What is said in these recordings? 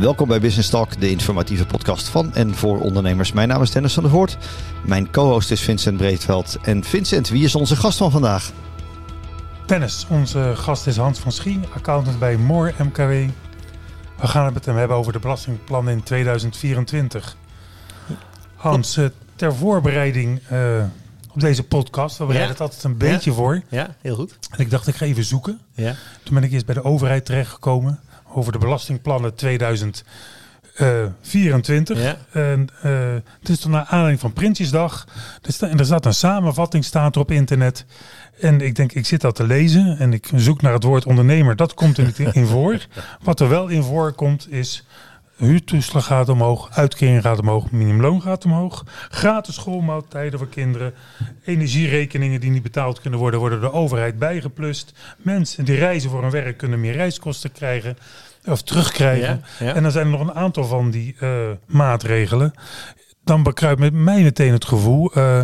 Welkom bij Business Talk, de informatieve podcast van en voor ondernemers. Mijn naam is Dennis van der Voort. Mijn co-host is Vincent Breedveld. En Vincent, wie is onze gast van vandaag? Dennis, onze gast is Hans van Schie, accountant bij Moor MKW. We gaan het met hem hebben over de belastingplannen in 2024. Hans, eh, ter voorbereiding uh, op deze podcast, we bereiden ja. het altijd een beetje ja. voor. Ja, heel goed. En ik dacht, ik ga even zoeken. Ja. Toen ben ik eerst bij de overheid terechtgekomen over de belastingplannen 2024. Ja. En uh, het is toen naar aanleiding van Prinsjesdag. En er staat een samenvatting staat er op internet. En ik denk, ik zit dat te lezen en ik zoek naar het woord ondernemer. Dat komt er niet in voor. Wat er wel in voorkomt is huurtoeslag gaat omhoog, uitkering gaat omhoog, minimumloon gaat omhoog, gratis schoolmaaltijden voor kinderen, energierekeningen die niet betaald kunnen worden, worden de overheid bijgeplust. Mensen die reizen voor hun werk kunnen meer reiskosten krijgen of terugkrijgen. Ja, ja. En dan zijn er nog een aantal van die uh, maatregelen. Dan bekruipt met mij meteen het gevoel. Uh,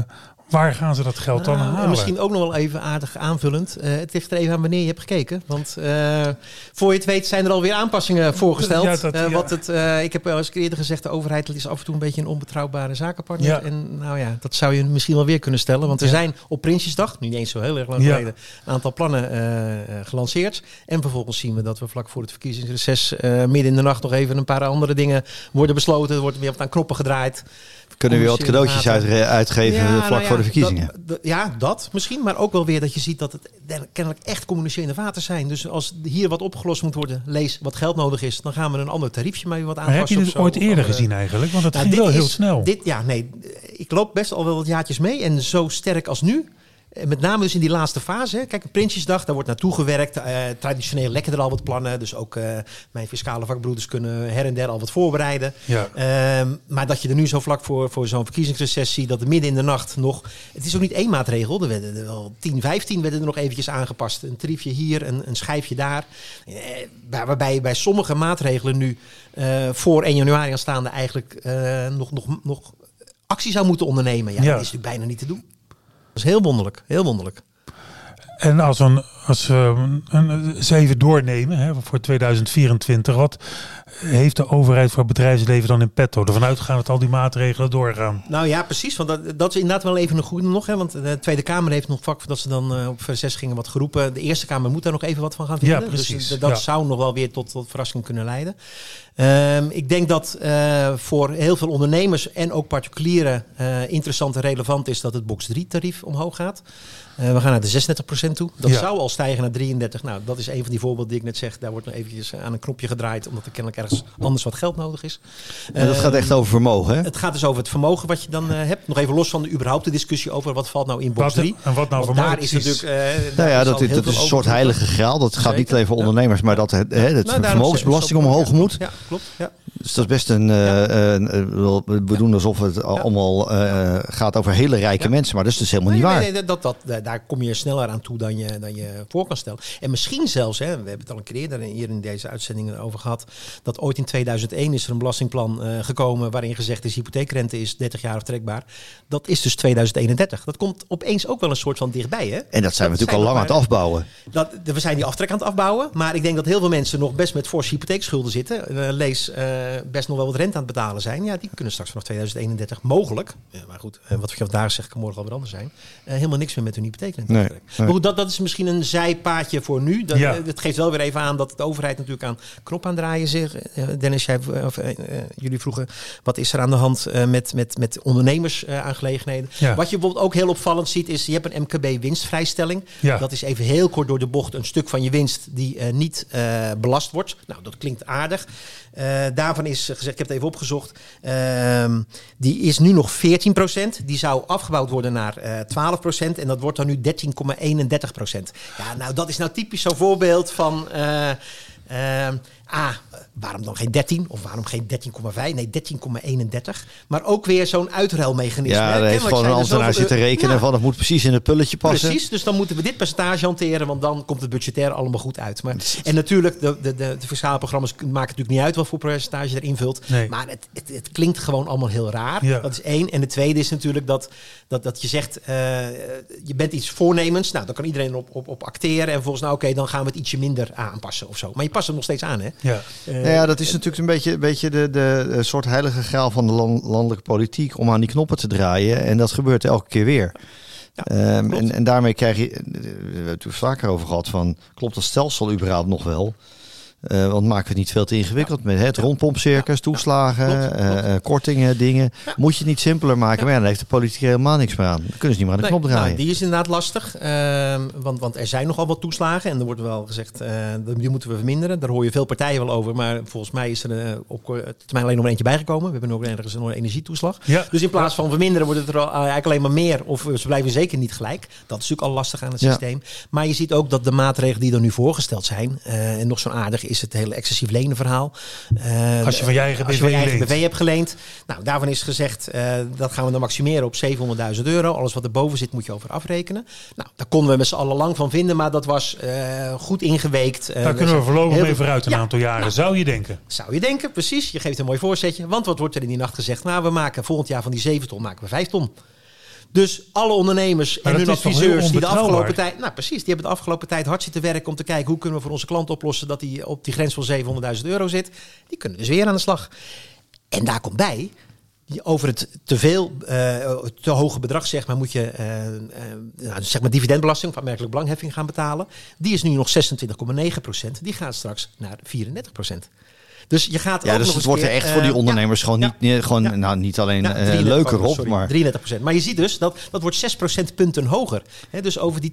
Waar gaan ze dat geld nou, dan halen? En misschien ook nog wel even aardig aanvullend. Uh, het ligt er even aan wanneer je hebt gekeken. Want uh, voor je het weet zijn er alweer aanpassingen voorgesteld. Ja, dat, uh, ja. wat het, ik heb al eens eerder gezegd, de overheid is af en toe een beetje een onbetrouwbare zakenpartner. Ja. En nou ja, dat zou je misschien wel weer kunnen stellen. Want er zijn op Prinsjesdag, nu niet eens zo heel erg lang geleden, een aantal plannen gelanceerd. En vervolgens zien we dat we vlak voor het verkiezingsreces midden in de nacht nog even een paar andere dingen worden besloten. Er wordt weer wat aan knoppen gedraaid. Kunnen we weer wat cadeautjes uit, uitgeven Ja, vlak nou ja, voor de verkiezingen? dat- ja, dat misschien. Maar ook wel weer dat je ziet dat het kennelijk echt communicerende water zijn. Dus als hier wat opgelost moet worden, lees wat geld nodig is, dan gaan we een ander tariefje mee wat Maar heb aanpassen. je dit zo. ooit eerder andere- gezien eigenlijk? Want het Nou, ging wel heel is- snel. Dit, ja, nee. Ik loop best al wel wat jaartjes mee. En zo sterk als nu. Eh, Met name dus in die laatste fase. hè. Kijk, Prinsjesdag, daar wordt naartoe gewerkt. Eh, traditioneel lekken er al wat plannen. Dus ook eh, mijn fiscale vakbroeders kunnen her en der al wat voorbereiden. Ja. Ehm, maar dat je er nu zo vlak voor, voor zo'n verkiezingsreces ziet... dat er midden in de nacht nog... Het is ook niet één maatregel. Er werden er wel 10, 15 werden er nog eventjes aangepast. Een tariefje hier, een, een schijfje daar. Waar- waarbij je bij sommige maatregelen nu... voor 1 januari aanstaande eigenlijk nog, nog, nog actie zou moeten ondernemen. Ja, Ja. dat is natuurlijk bijna niet te doen. Dat is heel wonderlijk. Heel wonderlijk. En als, een, als we een, een, even doornemen hè, voor 2024, wat heeft de overheid voor het bedrijfsleven dan in petto? Ervan uitgaan dat al die maatregelen doorgaan. Nou ja, precies. Want dat, dat is inderdaad wel even een goede nog. Hè, want de Tweede Kamer heeft nog vak dat ze dan eh, op vers gingen wat geroepen. De Eerste Kamer moet daar nog even wat van gaan vinden. Ja, precies. Dus dat Ja. zou nog wel weer tot, tot verrassing kunnen leiden. Ehm, ik denk dat eh, voor heel veel ondernemers en ook particulieren eh, interessant en relevant is dat het box 3 tarief omhoog gaat. We gaan naar de 36% toe. Dat Ja. zou al stijgen naar 33. Nou, dat is een van die voorbeelden die ik net zeg. Daar wordt nog eventjes aan een knopje gedraaid, omdat er kennelijk ergens anders wat geld nodig is. En dat gaat echt over vermogen, hè? Het gaat dus over het vermogen wat je dan eh, hebt. Nog even los van de überhaupt de discussie over wat valt nou in box Wat- 3. en wat nou vermogen daar is natuurlijk. eh, Nou ja, is dat, is- dat een soort heilige graal. Dat gaat niet alleen voor ondernemers, maar dat het, hè, het Nou, vermogensbelasting omhoog ja. moet. Ja, klopt. Ja. Dus dat is best een... eh, wel- we doen alsof het allemaal eh, gaat over hele rijke Ja. mensen. Maar dat is dus helemaal Nee, niet nee, waar. nee, dat, dat, daar kom je sneller aan toe dan je, dan je voor kan stellen. En misschien zelfs, hè, we hebben het al een keer eerder hier in deze uitzendingen over gehad, dat ooit in 2001 is er een belastingplan eh, gekomen waarin gezegd is hypotheekrente is 30 jaar aftrekbaar. Dat is dus 2031. Dat komt opeens ook wel een soort van dichtbij. Hè? En dat zijn we natuurlijk al lang aan het afbouwen. Dat, we zijn die aftrek aan het afbouwen. Maar ik denk dat heel veel mensen nog best met forse hypotheekschulden zitten. Eh, lees eh, best nog wel wat rente aan het betalen zijn. Ja, die kunnen straks vanaf 2031 mogelijk. Ja, maar goed, wat ik vandaag zeg, kan morgen alweer anders zijn. eh, helemaal niks meer met hun hypotheekrente. Nee, aftrek. nee. Maar goed, dat, dat is misschien een zijpaadje voor nu. Dat, Ja. dat geeft wel weer even aan dat de overheid natuurlijk aan knop aan draaien zit. Eh, Dennis, jij, of, eh, eh, jullie vroegen, wat is er aan de hand eh, met, met, met ondernemersaangelegenheden? Ja. Wat je bijvoorbeeld ook heel opvallend ziet, is je hebt een MKB-winstvrijstelling. Ja. Dat is even heel kort door de bocht een stuk van je winst die eh, niet eh, belast wordt. Nou, dat klinkt aardig. Eh, daarvan is gezegd, ik heb het even opgezocht, ehm, die is nu nog 14%. Die zou afgebouwd worden naar eh 12% en dat wordt dan nu 13,31%. Ja, nou dat is nou typisch zo'n voorbeeld van... eh, ehm, A, waarom dan geen 13? Of waarom geen 13,5? Nee, 13,31. Maar ook weer zo'n uitruilmechanisme. Ja, hè. daar heeft gewoon een er ambtenaar zoveel- zitten rekenen Ja. van het moet precies in het pulletje passen. Precies, dus dan moeten we dit percentage hanteren, want dan komt het budgetair allemaal goed uit. Maar, en natuurlijk, de, de, de, de fiscale programma's maken natuurlijk niet uit wat voor percentage je erin vult. Nee. Maar het, het, het klinkt gewoon allemaal heel raar. Ja. Dat is één. En de tweede is natuurlijk dat, dat, dat je zegt, eh, je bent iets voornemens. Nou, dan kan iedereen op, op, op acteren. En volgens nou, oké, dan gaan we het ietsje minder aanpassen of zo. Maar je past het nog steeds aan, hè? Ja. Eh, Nou ja, dat is natuurlijk een beetje, een beetje de, de, soort heilige graal van de lan- landelijke politiek om aan die knoppen te draaien. En dat gebeurt elke keer weer. Ja, Ehm, en, en daarmee krijg je, eh, we hebben het er vaker over gehad, van klopt dat stelsel überhaupt nog wel? Eh, want maken we het niet veel te ingewikkeld met het rondpompcircus, toeslagen, klopt, eh, klopt. eh, kortingen, dingen. Ja. Moet je het niet simpeler maken? Ja. Maar ja, dan heeft de politiek helemaal niks meer aan. Dan kunnen ze niet meer aan de Nee, knop draaien. nou, die is inderdaad lastig. ehm, want, want er zijn nogal wat toeslagen. En er wordt wel gezegd, eh, die moeten we verminderen. Daar hoor je veel partijen wel over. Maar volgens mij is er op termijn alleen nog maar eentje bijgekomen. We hebben ook ergens een energietoeslag. Ja. Dus in plaats van verminderen wordt het er eigenlijk alleen maar meer. Of ze blijven zeker niet gelijk. Dat is natuurlijk al lastig aan het Ja. systeem. Maar je ziet ook dat de maatregelen die er nu voorgesteld zijn. eh, en nog zo aardig is het hele excessief lenen verhaal. Eh, Als je van je eigen als je BV eigen. BV hebt geleend. Nou, daarvan is gezegd, eh, dat gaan we dan maximeren op 700.000 euro. Alles wat erboven zit moet je over afrekenen. Nou, daar konden we met z'n allen lang van vinden. Maar dat was eh, goed ingeweekt. Daar kunnen we voorlopig mee vooruit een Ja, aantal jaren, nou, zou je denken. zou je denken, precies. Je geeft een mooi voorzetje. Want wat wordt er in die nacht gezegd? Nou, we maken volgend jaar van die 7 ton maken we 5 ton. Dus alle ondernemers Maar en hun adviseurs die de afgelopen tijd, nou precies, die hebben de afgelopen tijd hard zitten werken om te kijken hoe kunnen we voor onze klant oplossen dat hij op die grens van 700.000 euro zit. Die kunnen dus weer aan de slag. En daar komt bij, over het te veel, eh, te hoge bedrag zeg maar, moet je eh, eh, nou, zeg maar dividendbelasting of aanmerkelijk belangheffing gaan betalen. Die is nu nog 26,9 procent. Die gaat straks naar 34 procent. Dus je gaat Ja, ook dus nog het eens wordt er echt voor die eh, ondernemers ja, gewoon ja, niet, nee, gewoon, ja. nou, niet alleen ja, eh 33 leuker op, sorry, maar 33% Maar je ziet dus dat dat wordt 6 procentpunten hoger. He, dus over die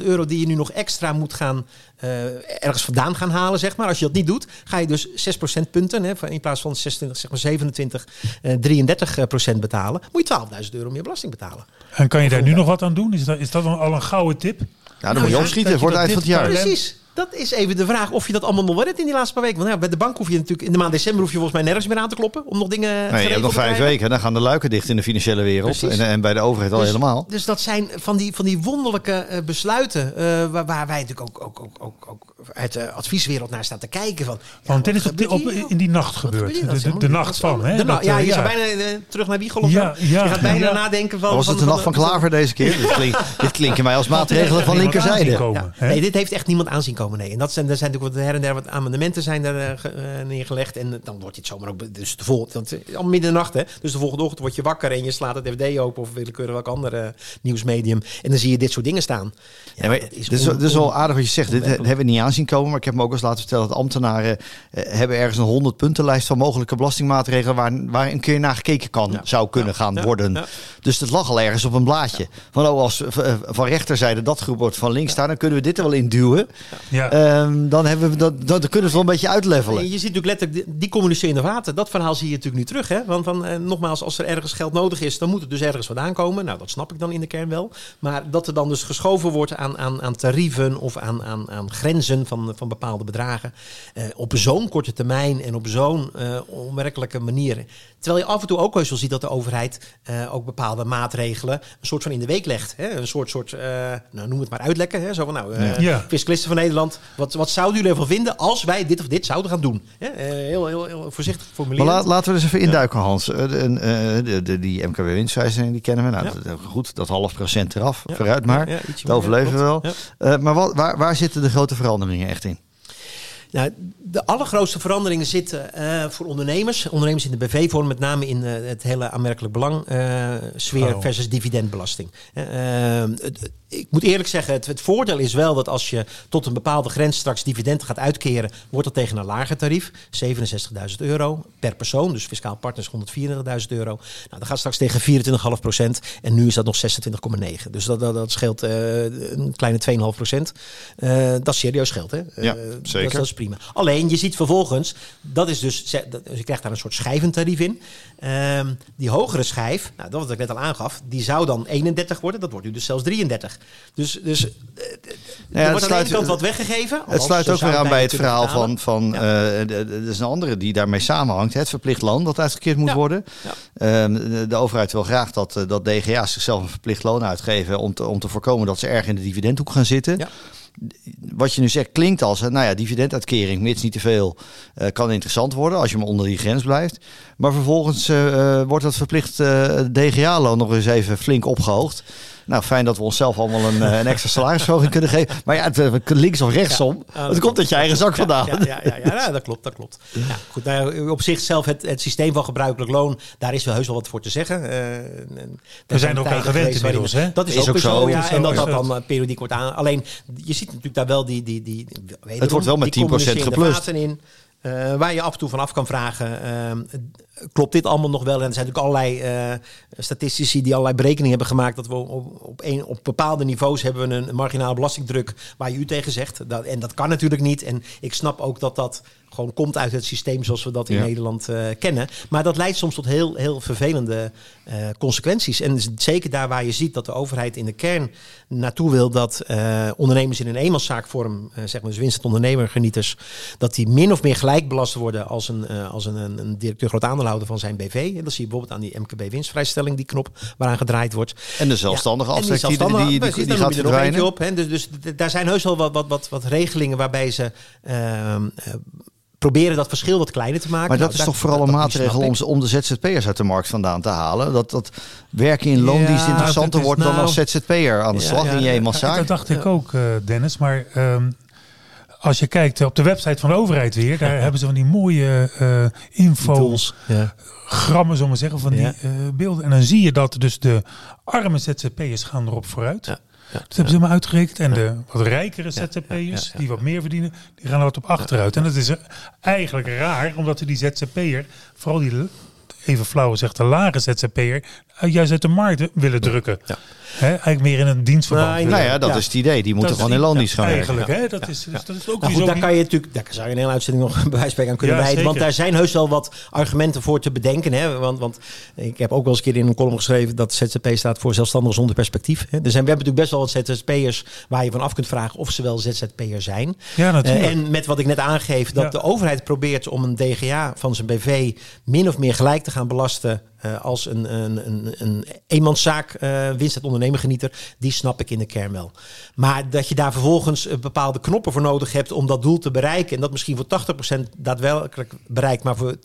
200.000 euro die je nu nog extra moet gaan eh, ergens vandaan gaan halen, zeg maar. Als je dat niet doet, ga je dus 6 procentpunten, hè, van- in plaats van 26, zeg maar 27, eh, 33 procent betalen, moet je 12.000 euro meer belasting betalen. En kan je daar nu nog wat aan doen? Is dat, is dat al een gouden tip? nou, dan Nou moet je ja, opschieten voor het eind van het jaar. Precies. Dat is even de vraag of je dat allemaal nog wel hebt in die laatste paar weken. Want ja, bij de bank hoef je natuurlijk in de maand december hoef je volgens mij nergens meer aan te kloppen om nog dingen. Nee, je hebt nog vijf weken. Dan gaan de luiken dicht in de financiële wereld. En, en bij de overheid al Dus- helemaal. Dus dat zijn van die, van die wonderlijke eh, besluiten. eh, waar, waar wij natuurlijk ook, ook, ook, ook, ook uit de advieswereld naar staan te kijken. Van, ja, Want dit is op, die- op, nou? in die nacht gebeurd. hier? De, nacht van. Hè? De na- Dat, ja, eh, je zou bijna eh, terug naar Wiegel of Ja, zo. ja, je gaat bijna ja. nadenken van... Was het de van- nacht van Klaver deze keer? dit, klinkt, dit mij als maatregelen van linkerzijde. komen, Ja. hè? Nee, dit heeft echt niemand aanzien komen. Nee. En dat zijn, er zijn natuurlijk wat her en der wat amendementen zijn er eh, eh, neergelegd. En dan wordt dit zomaar ook. Dus de volgende, want, eh, allemaal midden in de nacht, hè? Dus de volgende ochtend word je wakker en je slaat het FD open of willekeurig welk ander eh, nieuwsmedium. En dan zie je dit soort dingen staan. Ja, maar dat is, on- dit is wel on- aardig wat je zegt. Dit he- hebben we niet aanzien komen. Maar ik heb me ook eens laten vertellen dat ambtenaren eh, hebben ergens een 100 puntenlijst van mogelijke belastingmaatregelen waar, waar een keer naar gekeken kan, Ja. zou kunnen Ja. gaan Ja. worden. Dus het lag al ergens op een blaadje. Van oh, als eh, van rechterzijde dat groep wordt van links staan, dan kunnen we dit er wel in duwen. Ja. Ehm, dan, hebben we dat, dan kunnen we het wel een beetje uitlevelen. Je ziet natuurlijk letterlijk die, communicerende vaten. Dat verhaal zie je natuurlijk nu terug. Hè? Want van, eh, nogmaals, als er ergens geld nodig is, dan moet het dus ergens vandaan komen. Nou, dat snap ik dan in de kern wel. Maar dat er dan dus geschoven wordt aan, aan, aan tarieven of aan, aan, aan grenzen van, van bepaalde bedragen. eh, op zo'n korte termijn en op zo'n eh, onwerkelijke manier. Terwijl je af en toe ook wel ziet dat de overheid eh, ook bepaalde maatregelen een soort van in de week legt. Hè? Een soort, soort eh, nou, noem het maar uitlekken. Hè? Zo van, nou, eh, Ja. fiscalisten van Nederland, wat, wat zouden jullie ervan vinden als wij dit of dit zouden gaan doen? Hè? Heel, heel, heel voorzichtig Maar formuleren. laat, laten we eens even induiken, Hans. De, eh, de, de, die die kennen we. Nou, Ja. dat- goed, dat half procent eraf. Ja. Vooruit maar. Ja, ja, ietsje dat overleven we wel. Eh, maar wat, waar, waar zitten de grote veranderingen echt in? Nou, de allergrootste veranderingen zitten eh, voor ondernemers. Ondernemers in de BV-vorm, met name in eh, het hele aanmerkelijk belang eh, sfeer Oh. versus dividendbelasting. Het- ik moet eerlijk zeggen, het, het voordeel is wel dat als je tot een bepaalde grens straks dividend gaat uitkeren, wordt dat tegen een lager tarief, 67.000 euro per persoon. Dus fiscaal partners 134.000 euro. Nou, dat gaat straks tegen 24,5 procent. En nu is dat nog 26,9. Dus dat, dat, dat scheelt eh, een kleine 2,5 procent. Eh, dat is serieus geld, hè? Ja, Eh, dat- zeker. Dat, is prima. Alleen, je ziet vervolgens, dat is dus, dat- je krijgt daar een soort schijventarief in. Ehm, die hogere schijf, nou, dat wat ik net al aangaf, die zou dan 31 worden. Dat wordt nu dus zelfs 33. Dus, dus eh, Ja, er wordt aan de ene kant wat weggegeven. Het sluit ook weer aan bij het verhaal van, van Ja. eh, er is een andere die daarmee samenhangt. Het verplicht loon dat uitgekeerd moet Ja. worden. Ehm, de, de overheid wil graag dat, eh, dat DGA's zichzelf een verplicht loon uitgeven om te, om te voorkomen dat ze erg in de dividendhoek gaan zitten. Wat je nu zegt klinkt als, nou ja, dividenduitkering, mits niet te veel, kan interessant worden als je maar onder die grens blijft. Maar vervolgens wordt dat verplicht eh, DGA-loon nog eens even flink opgehoogd. Nou, fijn dat we onszelf allemaal een, eh, een extra salarisverhoging kunnen geven. Maar ja, het, eh, links of rechtsom, Ja, het komt uit je eigen zak vandaan. Ja, ja, ja, ja, ja, dat klopt, dat klopt. Ja, goed, nou, op zichzelf het, het systeem van gebruikelijk loon, daar is wel heus wel wat voor te zeggen. Eh, en- en- We zijn er ook aan gewend inmiddels, hè? Dat is, Is ook, zo. zo, ja. Zo En dat dat dan periodiek wordt aan. Alleen, je ziet natuurlijk daar wel die... die, die, wederom, Het wordt wel met die 10% communicerende geplust. in. eh, waar je af en toe van af kan vragen, ehm, klopt dit allemaal nog wel? En er zijn natuurlijk allerlei eh, statistici die allerlei berekeningen hebben gemaakt dat we op, op, een, op bepaalde niveaus hebben we een marginale belastingdruk waar je u tegen zegt. Dat, en dat kan natuurlijk niet. En ik snap ook dat dat gewoon komt uit het systeem zoals we dat in Ja. Nederland eh, kennen. Maar dat leidt soms tot heel, heel vervelende eh, consequenties. En zeker daar waar je ziet dat de overheid in de kern naartoe wil dat ondernemers in een eenmanszaakvorm, zeg maar dus winst ondernemer genieters, dat die min of meer gelijk belast worden als een, als een, een, directeur groot aandeelhouder van zijn BV. En dat zie je bijvoorbeeld aan die MKB winstvrijstelling, die knop waaraan gedraaid wordt. En de zelfstandige Ja, aftrek, die, die, die, die, precies, die daar gaat er verdwijnen. Op, hè. Dus, dus daar zijn heus wel wat, wat, wat, wat regelingen waarbij ze ehm, eh, proberen dat verschil wat kleiner te maken. Maar dat Nou, is toch vooral een maatregel om, om de ZZP'ers uit de markt vandaan te halen? Dat, dat werken in loondienst Ja, interessanter wordt dan nou- als ZZP'er aan de Ja, slag ja, in je ja. eenmanszaak? Dat dacht ik ook, eh, Dennis. Maar ehm, als je kijkt op de website van de overheid weer, daar hebben ze van die mooie eh info, Tools. Ja. grammen, zullen we zeggen, van Ja. die eh, beelden. En dan zie je dat dus de arme ZZP'ers gaan erop vooruit. Ja. Dat hebben ze maar uitgerekend. En de wat rijkere ZZP'ers, die wat meer verdienen, die gaan er wat op achteruit. En dat is eh, eigenlijk raar, omdat die ZZP'er, vooral die, even flauw zegt, de lage ZZP'er, eh, juist uit de markt willen drukken. Ja. Hè, eigenlijk meer in een dienstverband. Willen. Nou ja, dat Ja. is het idee. Die moeten gewoon in loondienst gaan werken. Eigenlijk, hè? Dat is, dus, dat is ook Nou goed, zo daar kan je natuurlijk, daar zou je een hele uitzending nog bij aan kunnen Ja, wijden. Want daar zijn heus wel wat argumenten voor te bedenken. Hè? Want, want ik heb ook wel eens een keer in een column geschreven dat ZZP staat voor zelfstandig zonder perspectief. Hè? Er zijn, we hebben natuurlijk best wel wat ZZP'ers waar je van af kunt vragen of ze wel ZZP'er zijn. Ja, natuurlijk. Eh, en met wat ik net aangeef, dat Ja. de overheid probeert om een DGA van zijn BV min of meer gelijk te gaan belasten eh, als een, een, een, een eenmanszaak eh winst het ondernemergenieter, die snap ik in de kern wel. Maar dat je daar vervolgens eh, bepaalde knoppen voor nodig hebt om dat doel te bereiken en dat misschien voor 80% daadwerkelijk bereikt, maar voor 20%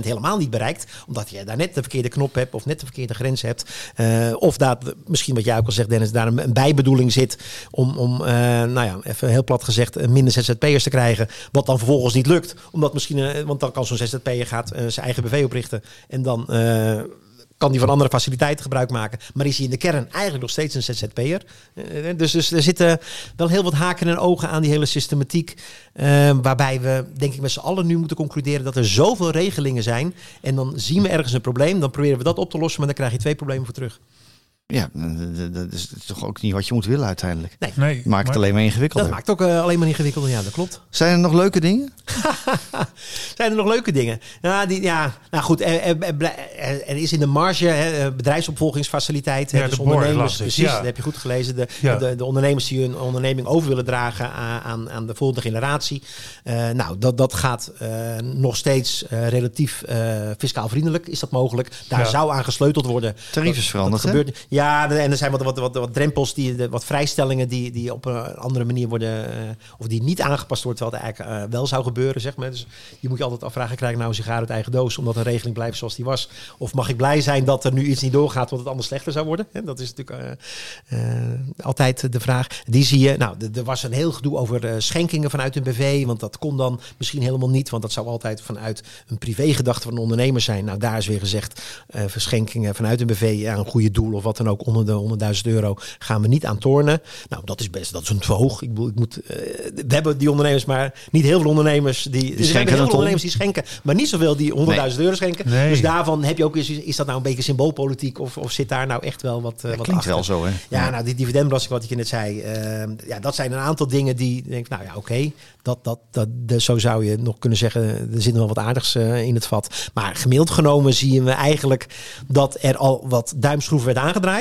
helemaal niet bereikt, omdat je daar net de verkeerde knop hebt of net de verkeerde grens hebt, of dat misschien wat jij ook al zegt Dennis, daar een, een bijbedoeling zit om, om nou ja, even heel plat gezegd, minder ZZP'ers te krijgen, wat dan vervolgens niet lukt, omdat misschien, want dan kan zo'n ZZP'er gaat zijn eigen BV oprichten en dan kan die van andere faciliteiten gebruik maken. Maar is hij in de kern eigenlijk nog steeds een ZZP'er. Eh, dus, dus er zitten wel heel wat haken en ogen aan die hele systematiek. eh, waarbij we, denk ik, met z'n allen nu moeten concluderen dat er zoveel regelingen zijn. En dan zien we ergens een probleem. Dan proberen we dat op te lossen. Maar dan krijg je twee problemen voor terug. Ja, dat- is toch ook niet wat je moet willen uiteindelijk. nee, Maakt het alleen maar ingewikkelder. Dat maakt ook eh, alleen maar ingewikkelder. Ja, dat klopt. Zijn er nog leuke dingen? Zijn er nog leuke dingen? Ja, die, ja nou goed, er, er, er, er is in de marge hè, bedrijfsopvolgingsfaciliteit. hè, Ja, dus ondernemers, precies, ja. dat heb je goed gelezen. De, Ja. de, de ondernemers die hun onderneming over willen dragen aan, aan, aan de volgende generatie. Eh, nou, dat, dat gaat eh, nog steeds eh, relatief eh, fiscaal vriendelijk. Is dat mogelijk? Daar Ja. zou aan gesleuteld worden. Tarief is Dat- veranderd, dat hè? Ja, en er zijn wat, wat, wat, drempels, die, wat vrijstellingen die, die op een andere manier worden, eh, of die niet aangepast wordt, terwijl het eigenlijk eh, wel zou gebeuren, zeg maar. Dus je moet je altijd afvragen, krijg ik nou een sigaar uit eigen doos, omdat een regeling blijft zoals die was? Of mag ik blij zijn dat er nu iets niet doorgaat, want het anders slechter zou worden? Dat is natuurlijk eh, altijd de vraag. Die zie je, nou, er was een heel gedoe over schenkingen vanuit een BV, want dat kon dan misschien helemaal niet, want dat zou altijd vanuit een privégedachte van een ondernemer zijn. Nou, daar is weer gezegd, verschenkingen vanuit een BV aan een goede doel of wat dan ook onder de 100.000 euro gaan we niet aan tornen. Nou, dat is best, dat is een te hoog. Ik, bedoel, ik moet, eh, we hebben die ondernemers, maar niet heel veel ondernemers die, die schenken schenken heel veel ondernemers die schenken, maar niet zoveel die 100.000 euro schenken. Nee. Dus daarvan heb je ook eens, is dat nou een beetje symboolpolitiek of, of zit daar nou echt wel wat, eh, wat Klinkt achter? wel zo, hè? Ja, nou, die dividendbelasting, wat ik je net zei, eh, ja, dat zijn een aantal dingen die ik denk, nou ja, oké, dat, dat, dat, de- zo zou je nog kunnen zeggen, er zit nog wel wat aardigs eh, in het vat. Maar gemiddeld genomen zien we eigenlijk dat er al wat duimschroeven werd aangedraaid.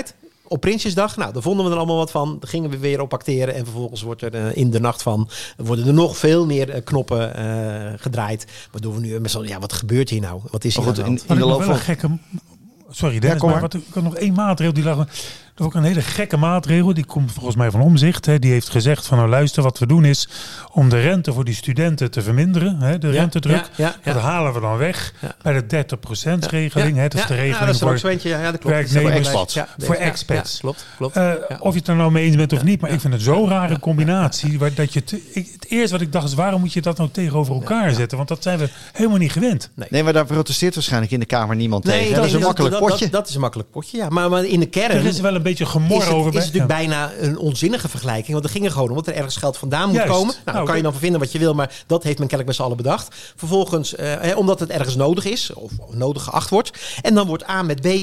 Op Prinsjesdag, nou, daar vonden we er allemaal wat van. Daar gingen we weer op acteren. En vervolgens wordt er eh, in de nacht van worden er nog veel meer eh, knoppen eh, gedraaid. Waardoor we nu met zo'n, ja, wat gebeurt hier nou? Wat is hier Maar goed, aan de hand? in- de loop van- gekke... Sorry Dennis, kom maar maar. wat, ik had nog één maatregel die lag... is ook een hele gekke maatregel. Die komt volgens mij van Omzicht. Hè. Die heeft gezegd van nou luister, wat we doen is om de rente voor die studenten te verminderen. Hè, de Ja, rentedruk. ja, ja, ja. Dat halen we dan weg Ja. bij de 30% regeling. Hè. Dat is de ja, regeling voor werknemers. Dat is Voor expats. klopt, klopt. Eh, Ja. Of je het er nou mee eens bent of niet, maar ik vind het zo'n rare combinatie. Waar dat je te- ik, het eerste wat ik dacht is, waarom moet je dat nou tegenover elkaar zetten? Want dat zijn we helemaal niet gewend. Nee, maar daar protesteert waarschijnlijk in de Kamer niemand tegen. Dat, nee, is een makkelijk dat, potje. Dat, dat is een makkelijk potje, ja. Maar, maar in de kern Er is wel een beetje gemor is het, over. is natuurlijk ja. bijna een onzinnige vergelijking. Want er ging er gewoon om dat er ergens geld vandaan moet Juist. komen. Nou, Nou, kan je dat- dan van vinden wat je wil. Maar dat heeft men kennelijk met z'n allen bedacht. Vervolgens, eh, hè, omdat het ergens nodig is. Of nodig geacht wordt. En dan wordt A met B eh,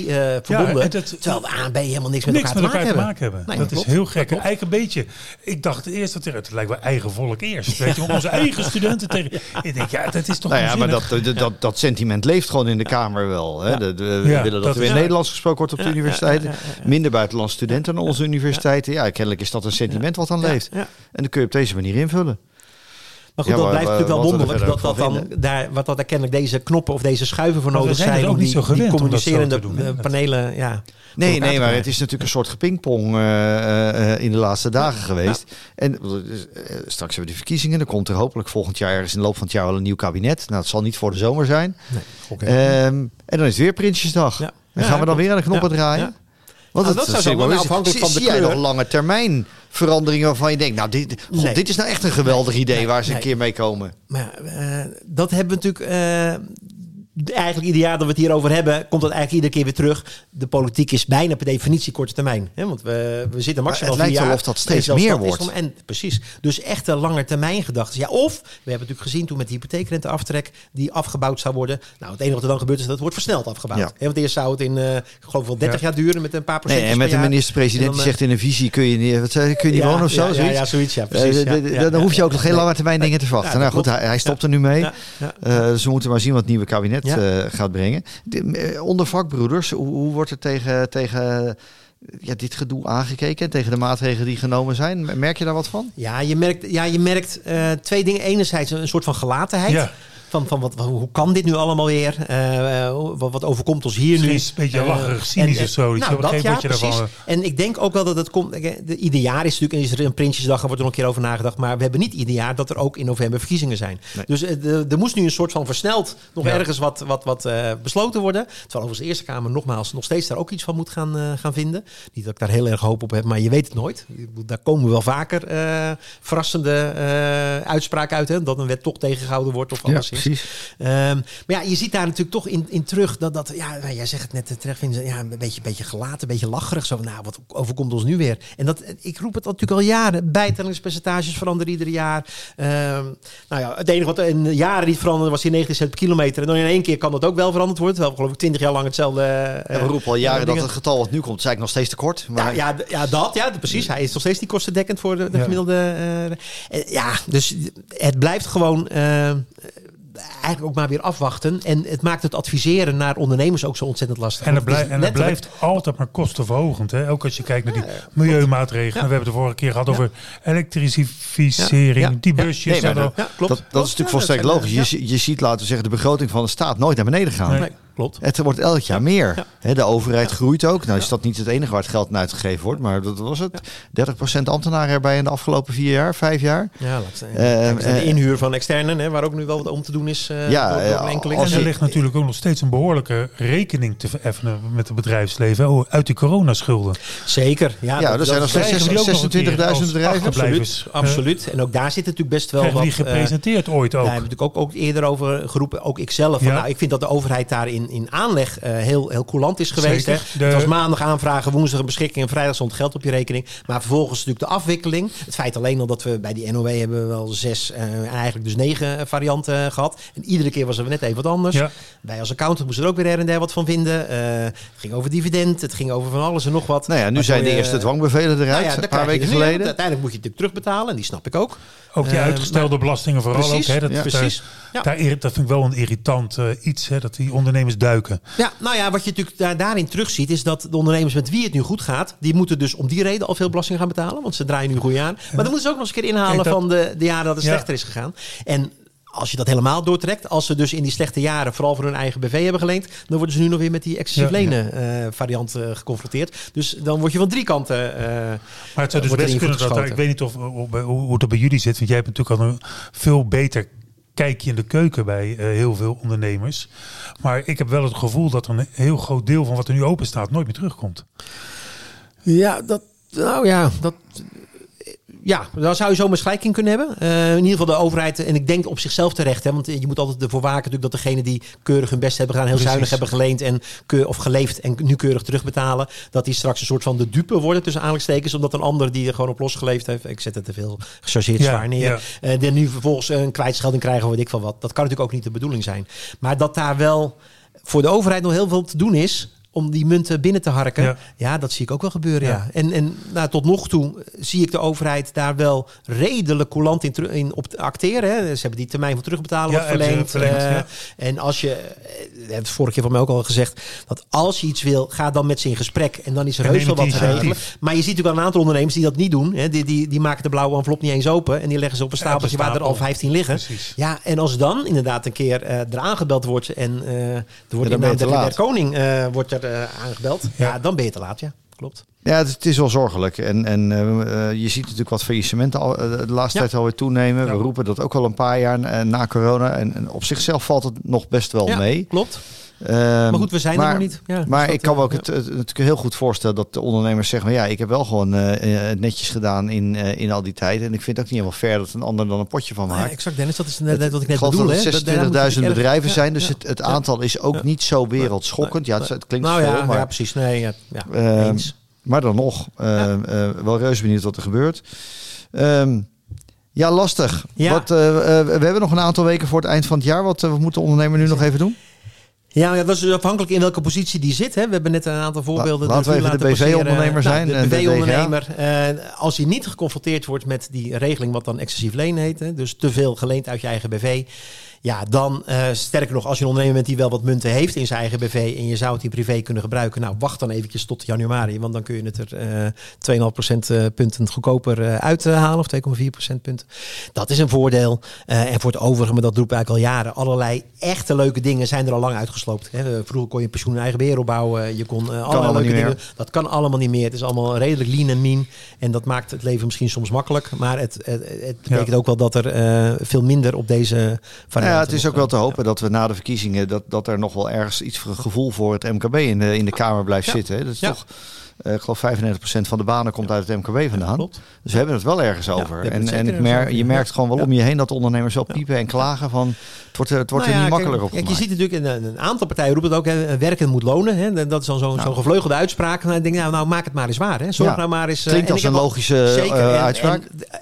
verbonden. en dat- terwijl A en B helemaal niks met niks elkaar, met te, elkaar te maken maken hebben. Nee, dat is heel gek. Dat. Eigenlijk een beetje. Ik dacht eerst dat er, het lijkt wel eigen volk eerst. Weet je, want onze eigen studenten tegen. Ik denk, ja, dat is toch Nou ja, maar onzinnig? dat, dat, dat sentiment leeft gewoon in de Kamer wel. Hè? De, de- we Ja, willen dat dat er weer Nederlands gesproken wordt op de Ja, ja, universiteiten. Buitenlandse studenten aan onze universiteiten. Ja, kennelijk is dat een sentiment wat dan leeft. ja. En dan kun je op deze manier invullen. Maar goed, Ja, dat blijft natuurlijk wel er wonderlijk. Dat, dat dan daar, wat dat er kennelijk deze knoppen of deze schuiven voor nodig zijn het zijn. ook om niet die, zo gewend die om dat zo communicerende te doen, hè? eh, panelen. Ja, Nee, nee, maar het is natuurlijk een soort gepingpong eh, eh, in de laatste dagen geweest. En straks hebben we de verkiezingen. Dan komt er hopelijk volgend jaar, ergens in de loop van het jaar, wel een nieuw kabinet. Nou, het zal niet voor de zomer zijn. Nee, oké. Ehm, en dan is het weer Prinsjesdag. Ja. En Ja, gaan we dan klopt. weer aan de knoppen Ja, draaien? Want Nou, het, dat zou wel afhankelijk van de zie jij nog lange termijn veranderingen waarvan je denkt, nou, dit, god, Nee. dit is nou echt een geweldig idee Nee, waar ze een keer mee komen. Maar eh, dat hebben we natuurlijk. eh, eigenlijk ieder jaar dat we het hierover hebben, komt dat eigenlijk iedere keer weer terug. De politiek is bijna per definitie korte termijn. Hè? Want we, we zitten maximaal het lijkt wel jaar. of dat steeds meer wordt. En, precies. Dus echte lange termijn gedachten. Ja, of, we hebben natuurlijk gezien toen met de hypotheekrenteaftrek die afgebouwd zou worden. Nou, het enige wat er dan gebeurt is dat het wordt versneld afgebouwd. Ja. Hè, Want eerst zou het in, eh, ik geloof wel 30 Ja. jaar duren met een paar procent. Nee, en met de minister-president die zegt in een visie kun je niet, wat kun je niet wonen of zo. Ja, zoiets. ja, zoiets. Ja, precies. Eh, d- ja, dan hoef je ook nog geen lange termijn dingen te verwachten. Nou goed, hij, stopt er nu mee. Eh, we moeten maar zien wat het nieuwe kabinet Ja. eh, gaat brengen. De- eh, onder vakbroeders, hoe, hoe wordt er tegen, tegen ja, dit gedoe aangekeken? Tegen de maatregelen die genomen zijn? Merk je daar wat van? Ja, je merkt, ja, je merkt eh, twee dingen. Enerzijds een soort van gelatenheid. Ja. Van, van wat, hoe kan dit nu allemaal weer? Eh, eh, wat, wat overkomt ons hier nu? Een beetje Eh, lacherig, cynisch en- of zo. Nou, dat ja, daarvan, En ik denk ook wel dat het komt. ieder jaar is natuurlijk is er een Prinsjesdag, er wordt er nog een keer over nagedacht. Maar we hebben niet ieder jaar dat er ook in november verkiezingen zijn. Nee. Dus er moest nu een soort van versneld nog Ja. ergens wat, wat, wat eh, besloten worden. Terwijl overigens de Eerste Kamer nogmaals nog steeds daar ook iets van moet gaan, eh, gaan vinden. Niet dat ik daar heel erg hoop op heb, maar je weet het nooit. Daar komen wel vaker eh, verrassende eh, uitspraken uit. Hè, dat een wet toch tegengehouden wordt of anderszins. Ehm, maar ja, je ziet daar natuurlijk toch in, in terug dat dat, ja, nou, jij zegt het net eh, terecht, vinden ze, ja, een beetje, beetje gelaten, een beetje lacherig. Zo nou, wat overkomt ons nu weer? En dat, ik roep het natuurlijk al jaren. Bijtellingspercentages veranderen ieder jaar. Ehm, nou ja, het enige wat in jaren niet veranderde was die 19 cent per kilometer. En dan in één keer kan dat ook wel veranderd worden. Terwijl we geloof ik 20 jaar lang hetzelfde... eh, we roepen al jaren eh, dat het getal wat nu komt, is eigenlijk nog steeds te kort. ja, Maar ja, ja, dat, ja, precies. Hij is nog steeds niet kostendekkend voor de, gemiddelde. eh, eh, ja, dus het blijft gewoon eh, eigenlijk ook maar weer afwachten. En het maakt het adviseren naar ondernemers ook zo ontzettend lastig. En het, Want blijft en altijd maar kostenverhogend. Hè? Ook als je kijkt naar die milieumaatregelen. Ja. We hebben het de vorige keer gehad over elektrificering. Ja. Ja. Die Ja. busjes. Nee, dat- Ja, klopt. dat, dat Klopt. is natuurlijk Ja, volstrekt dat logisch. Je, je ziet, laten we zeggen, de begroting van de staat nooit naar beneden gaan. Nee. Klopt. Het wordt elk jaar meer. Ja. De overheid groeit ook. Nou is dat niet het enige waar het geld naar uitgegeven wordt. Maar dat was het. 30% ambtenaren erbij in de afgelopen vier jaar, vijf jaar. Ja. Eh, naar de inhuur van externen, hè, waar ook nu wel wat om te doen is. eh, Ja, door- door een enkeling. als En er ligt natuurlijk ook nog steeds een behoorlijke rekening te vereffenen met het bedrijfsleven. Oh, uit die coronaschulden. Zeker. Ja, Ja, dat- er zijn dat- nog steeds Krijgen die ook nog een keer 26.000 als bedrijven. Absoluut, absoluut. En ook daar zit natuurlijk best wel wat... die gepresenteerd ooit ook. Daar hebben we natuurlijk ook, ook eerder over geroepen, ook ikzelf. Van, Ja. nou, ik vind dat de overheid daar in, in aanleg eh, heel, heel coulant is geweest. Hè. Zeker. De- Het was maandag aanvragen, woensdag een beschikking en vrijdag stond geld op je rekening. Maar vervolgens natuurlijk de afwikkeling. Het feit alleen al dat we bij die NOW hebben we wel zes, eh, eigenlijk dus negen eh, varianten gehad. En iedere keer was er net even wat anders. Ja. Wij als accountant moesten er ook weer her en der wat van vinden. Eh, het ging over dividend, het ging over van alles en nog wat. Nou ja, nu zijn de je- eerste dwangbevelen eruit. Nou ja, een paar weken geleden. Uiteindelijk moet je het natuurlijk terugbetalen en die snap ik ook. Ook die uitgestelde belastingen vooral Precies, ook. Hè, dat, ja, daar- precies. Ja. Daar, dat vind ik wel een irritant iets. Hè, dat die ondernemers duiken. Ja, nou ja, wat je natuurlijk daar, daarin terugziet, is dat de ondernemers met wie het nu goed gaat, die moeten dus om die reden al veel belasting gaan betalen, want ze draaien nu goed aan. Maar dan moeten ze ook nog eens een keer inhalen Kijk, dat- van de, de jaren dat het slechter is gegaan. En als je dat helemaal doortrekt, als ze dus in die slechte jaren vooral voor hun eigen BV hebben geleend, dan worden ze nu nog weer met die excessief Ja, ja. lenen eh, variant eh, geconfronteerd. Dus dan word je van drie kanten. eh, Maar het zou dus best kunnen dat, ik weet niet of, of- hoe, hoe het er bij jullie zit, want jij hebt natuurlijk al een veel beter kijkje in de keuken bij eh, heel veel ondernemers. Maar ik heb wel het gevoel dat een heel groot deel van wat er nu open staat nooit meer terugkomt. Ja, dat. Nou ja, dat. Ja, daar zou je zo eens gelijk in kunnen hebben. Eh, in ieder geval de overheid, en ik denk op zichzelf terecht. Hè, want je moet altijd ervoor waken natuurlijk dat degenen die keurig hun best hebben gedaan, heel Precies. zuinig hebben geleend en keur, of geleefd en nu keurig terugbetalen, dat die straks een soort van de dupe worden tussen aanhalingstekens, omdat een ander die er gewoon op losgeleefd heeft, ik zet het te veel gechargeerd Ja, zwaar neer, ja. eh, die nu vervolgens een kwijtschelding krijgen, of weet ik van wat. Dat kan natuurlijk ook niet de bedoeling zijn. Maar dat daar wel voor de overheid nog heel veel te doen is om die munten binnen te harken. Ja. Ja, dat zie ik ook wel gebeuren. Ja. Ja. En, en nou, tot nog toe zie ik de overheid daar wel redelijk coulant in, in op te acteren. Hè. Ze hebben die termijn van terugbetalen Ja, verlengd, eh, ja. En als je, eh, het vorige keer van mij ook al gezegd, dat als je iets wil, ga dan met ze in gesprek. En dan is er heus wel wat te regelen. Maar je ziet natuurlijk wel een aantal ondernemers die dat niet doen. Hè. Die, die, die maken de blauwe envelop niet eens open. En die leggen ze op een de stapeltje waar er al 15 liggen. Precies. Ja, en als dan inderdaad een keer eh eraan gebeld wordt en eh er wordt in der, laat. der koning eh, wordt er eh, aangebeld. Ja. Dan ben je te laat, ja. Klopt. Ja, het, het is wel zorgelijk. En, en eh, eh, je ziet natuurlijk wat faillissementen al, de laatste tijd alweer toenemen. We roepen dat ook al een paar jaar na corona. En, en op zichzelf valt het nog best wel ja, mee. Klopt. Ehm, Maar goed, we zijn maar, er nog niet. Ja, Maar dat, ik kan me ook het, het natuurlijk heel goed voorstellen dat de ondernemers zeggen: maar ja, ik heb wel gewoon eh, eh, netjes gedaan in, eh, in al die tijd. En ik vind het ook niet helemaal fair dat een ander dan een potje van ja, maakt. exact, Dennis. Dat is net wat ik ik net geloof bedoel. Dat- daar moet je 26.000 erg- bedrijven ja, zijn, dus ja, het, het ja. aantal is ook Ja. niet zo wereldschokkend. Ja, het, het klinkt Nou veel, ja, maar, ja, precies. Nee, ja, ja, Ehm, maar dan nog, eh, Ja. eh, wel reuze benieuwd wat er gebeurt. Ehm, ja, lastig. Ja. Wat, we hebben nog een aantal weken voor het eind van het jaar. Wat, eh, wat moet de ondernemer nu nog even doen? Ja, maar dat is dus afhankelijk in welke positie die zit. Hè. We hebben net een aantal voorbeelden. laten we even de. BV-ondernemer zijn Nou, en de de BV-ondernemer. eh, als hij niet geconfronteerd wordt met die regeling, wat dan excessief leen heet. Hè, dus te veel geleend uit je eigen BV. Ja, dan eh, sterker nog, als je een ondernemer bent die wel wat munten heeft in zijn eigen BV en je zou het in privé kunnen gebruiken, nou wacht dan eventjes tot januari, want dan kun je het er eh 2,5% eh, punten goedkoper eh, uithalen of 2,4% punten. Dat is een voordeel. Eh, en voor het overige, maar dat roepen eigenlijk al jaren, allerlei echte leuke dingen zijn er al lang uitgesloopt. Hè. Vroeger kon je pensioen en eigen beheer opbouwen, je kon eh, allerlei leuke meer. dingen. Dat kan allemaal niet meer. Het is allemaal redelijk lean en mean. En dat maakt het leven misschien soms makkelijk. Maar het, het, het betekent ook wel dat er eh, veel minder op deze variant. Ja, het is ook wel te hopen dat we na de verkiezingen... dat, dat er nog wel ergens iets voor een gevoel voor het MKB in de, in de Kamer blijft zitten. hè. Dat is toch... eh, ik geloof 95% van de banen komt uit het MKB vandaan. Klopt. Dus we hebben het wel ergens over. en en ik mer je merkt gewoon wel om je heen dat de ondernemers wel piepen en klagen van... het wordt, er- het wordt Nou er niet makkelijker op kijk, je ziet natuurlijk, een, een aantal partijen roepen het ook, hè, werken moet lonen. Hè. Dat is dan zo'n Nou. gevleugelde uitspraak. Nou, ik denk, nou, nou, maak het maar eens waar. Hè. Zorg nou maar eens... eh, Klinkt als een logische Zeker. eh, uitspraak. eh,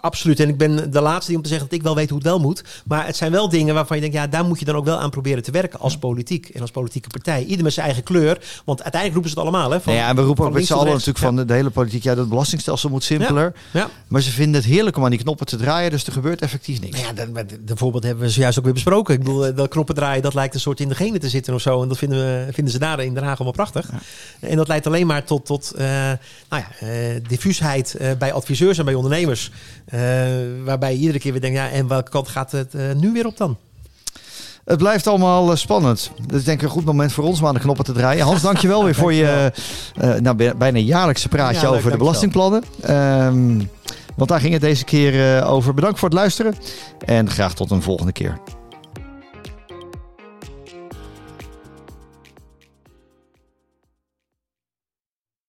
absoluut. En ik ben de laatste die om te zeggen dat ik wel weet hoe het wel moet. Maar het zijn wel dingen waarvan je denkt, ja, daar moet je dan ook wel aan proberen te werken als politiek en als politieke partij. Ieder met zijn eigen kleur. Want uiteindelijk roepen ze het allemaal. Hè, van, Nou ja, en we roepen van ook met z'n allen natuurlijk van de, hele politiek... ja, dat belastingstelsel moet simpeler. Ja. Maar ze vinden het heerlijk om aan die knoppen te draaien... dus er gebeurt effectief niks. Nou ja, dat, dat- dat voorbeeld hebben we zojuist ook weer besproken. Ik bedoel, eh, dat knoppen draaien, dat lijkt een soort in de genen te zitten of zo. En dat vinden, we, vinden ze daar in Den Haag allemaal prachtig. En dat leidt alleen maar tot, tot eh, nou ja, eh, diffuusheid eh, bij adviseurs en bij ondernemers. Eh, waarbij je iedere keer weer denkt, ja, en welke kant gaat het eh, nu weer op dan? Het blijft allemaal eh, spannend. Dat is denk ik een goed moment voor ons om aan de knoppen te draaien. Hans, dankjewel weer voor je eh, nou, bij- bijna jaarlijkse praatje Ja, leuk, over de belastingplannen. Ehm, want daar ging het deze keer eh, over. Bedankt voor het luisteren en graag tot een volgende keer.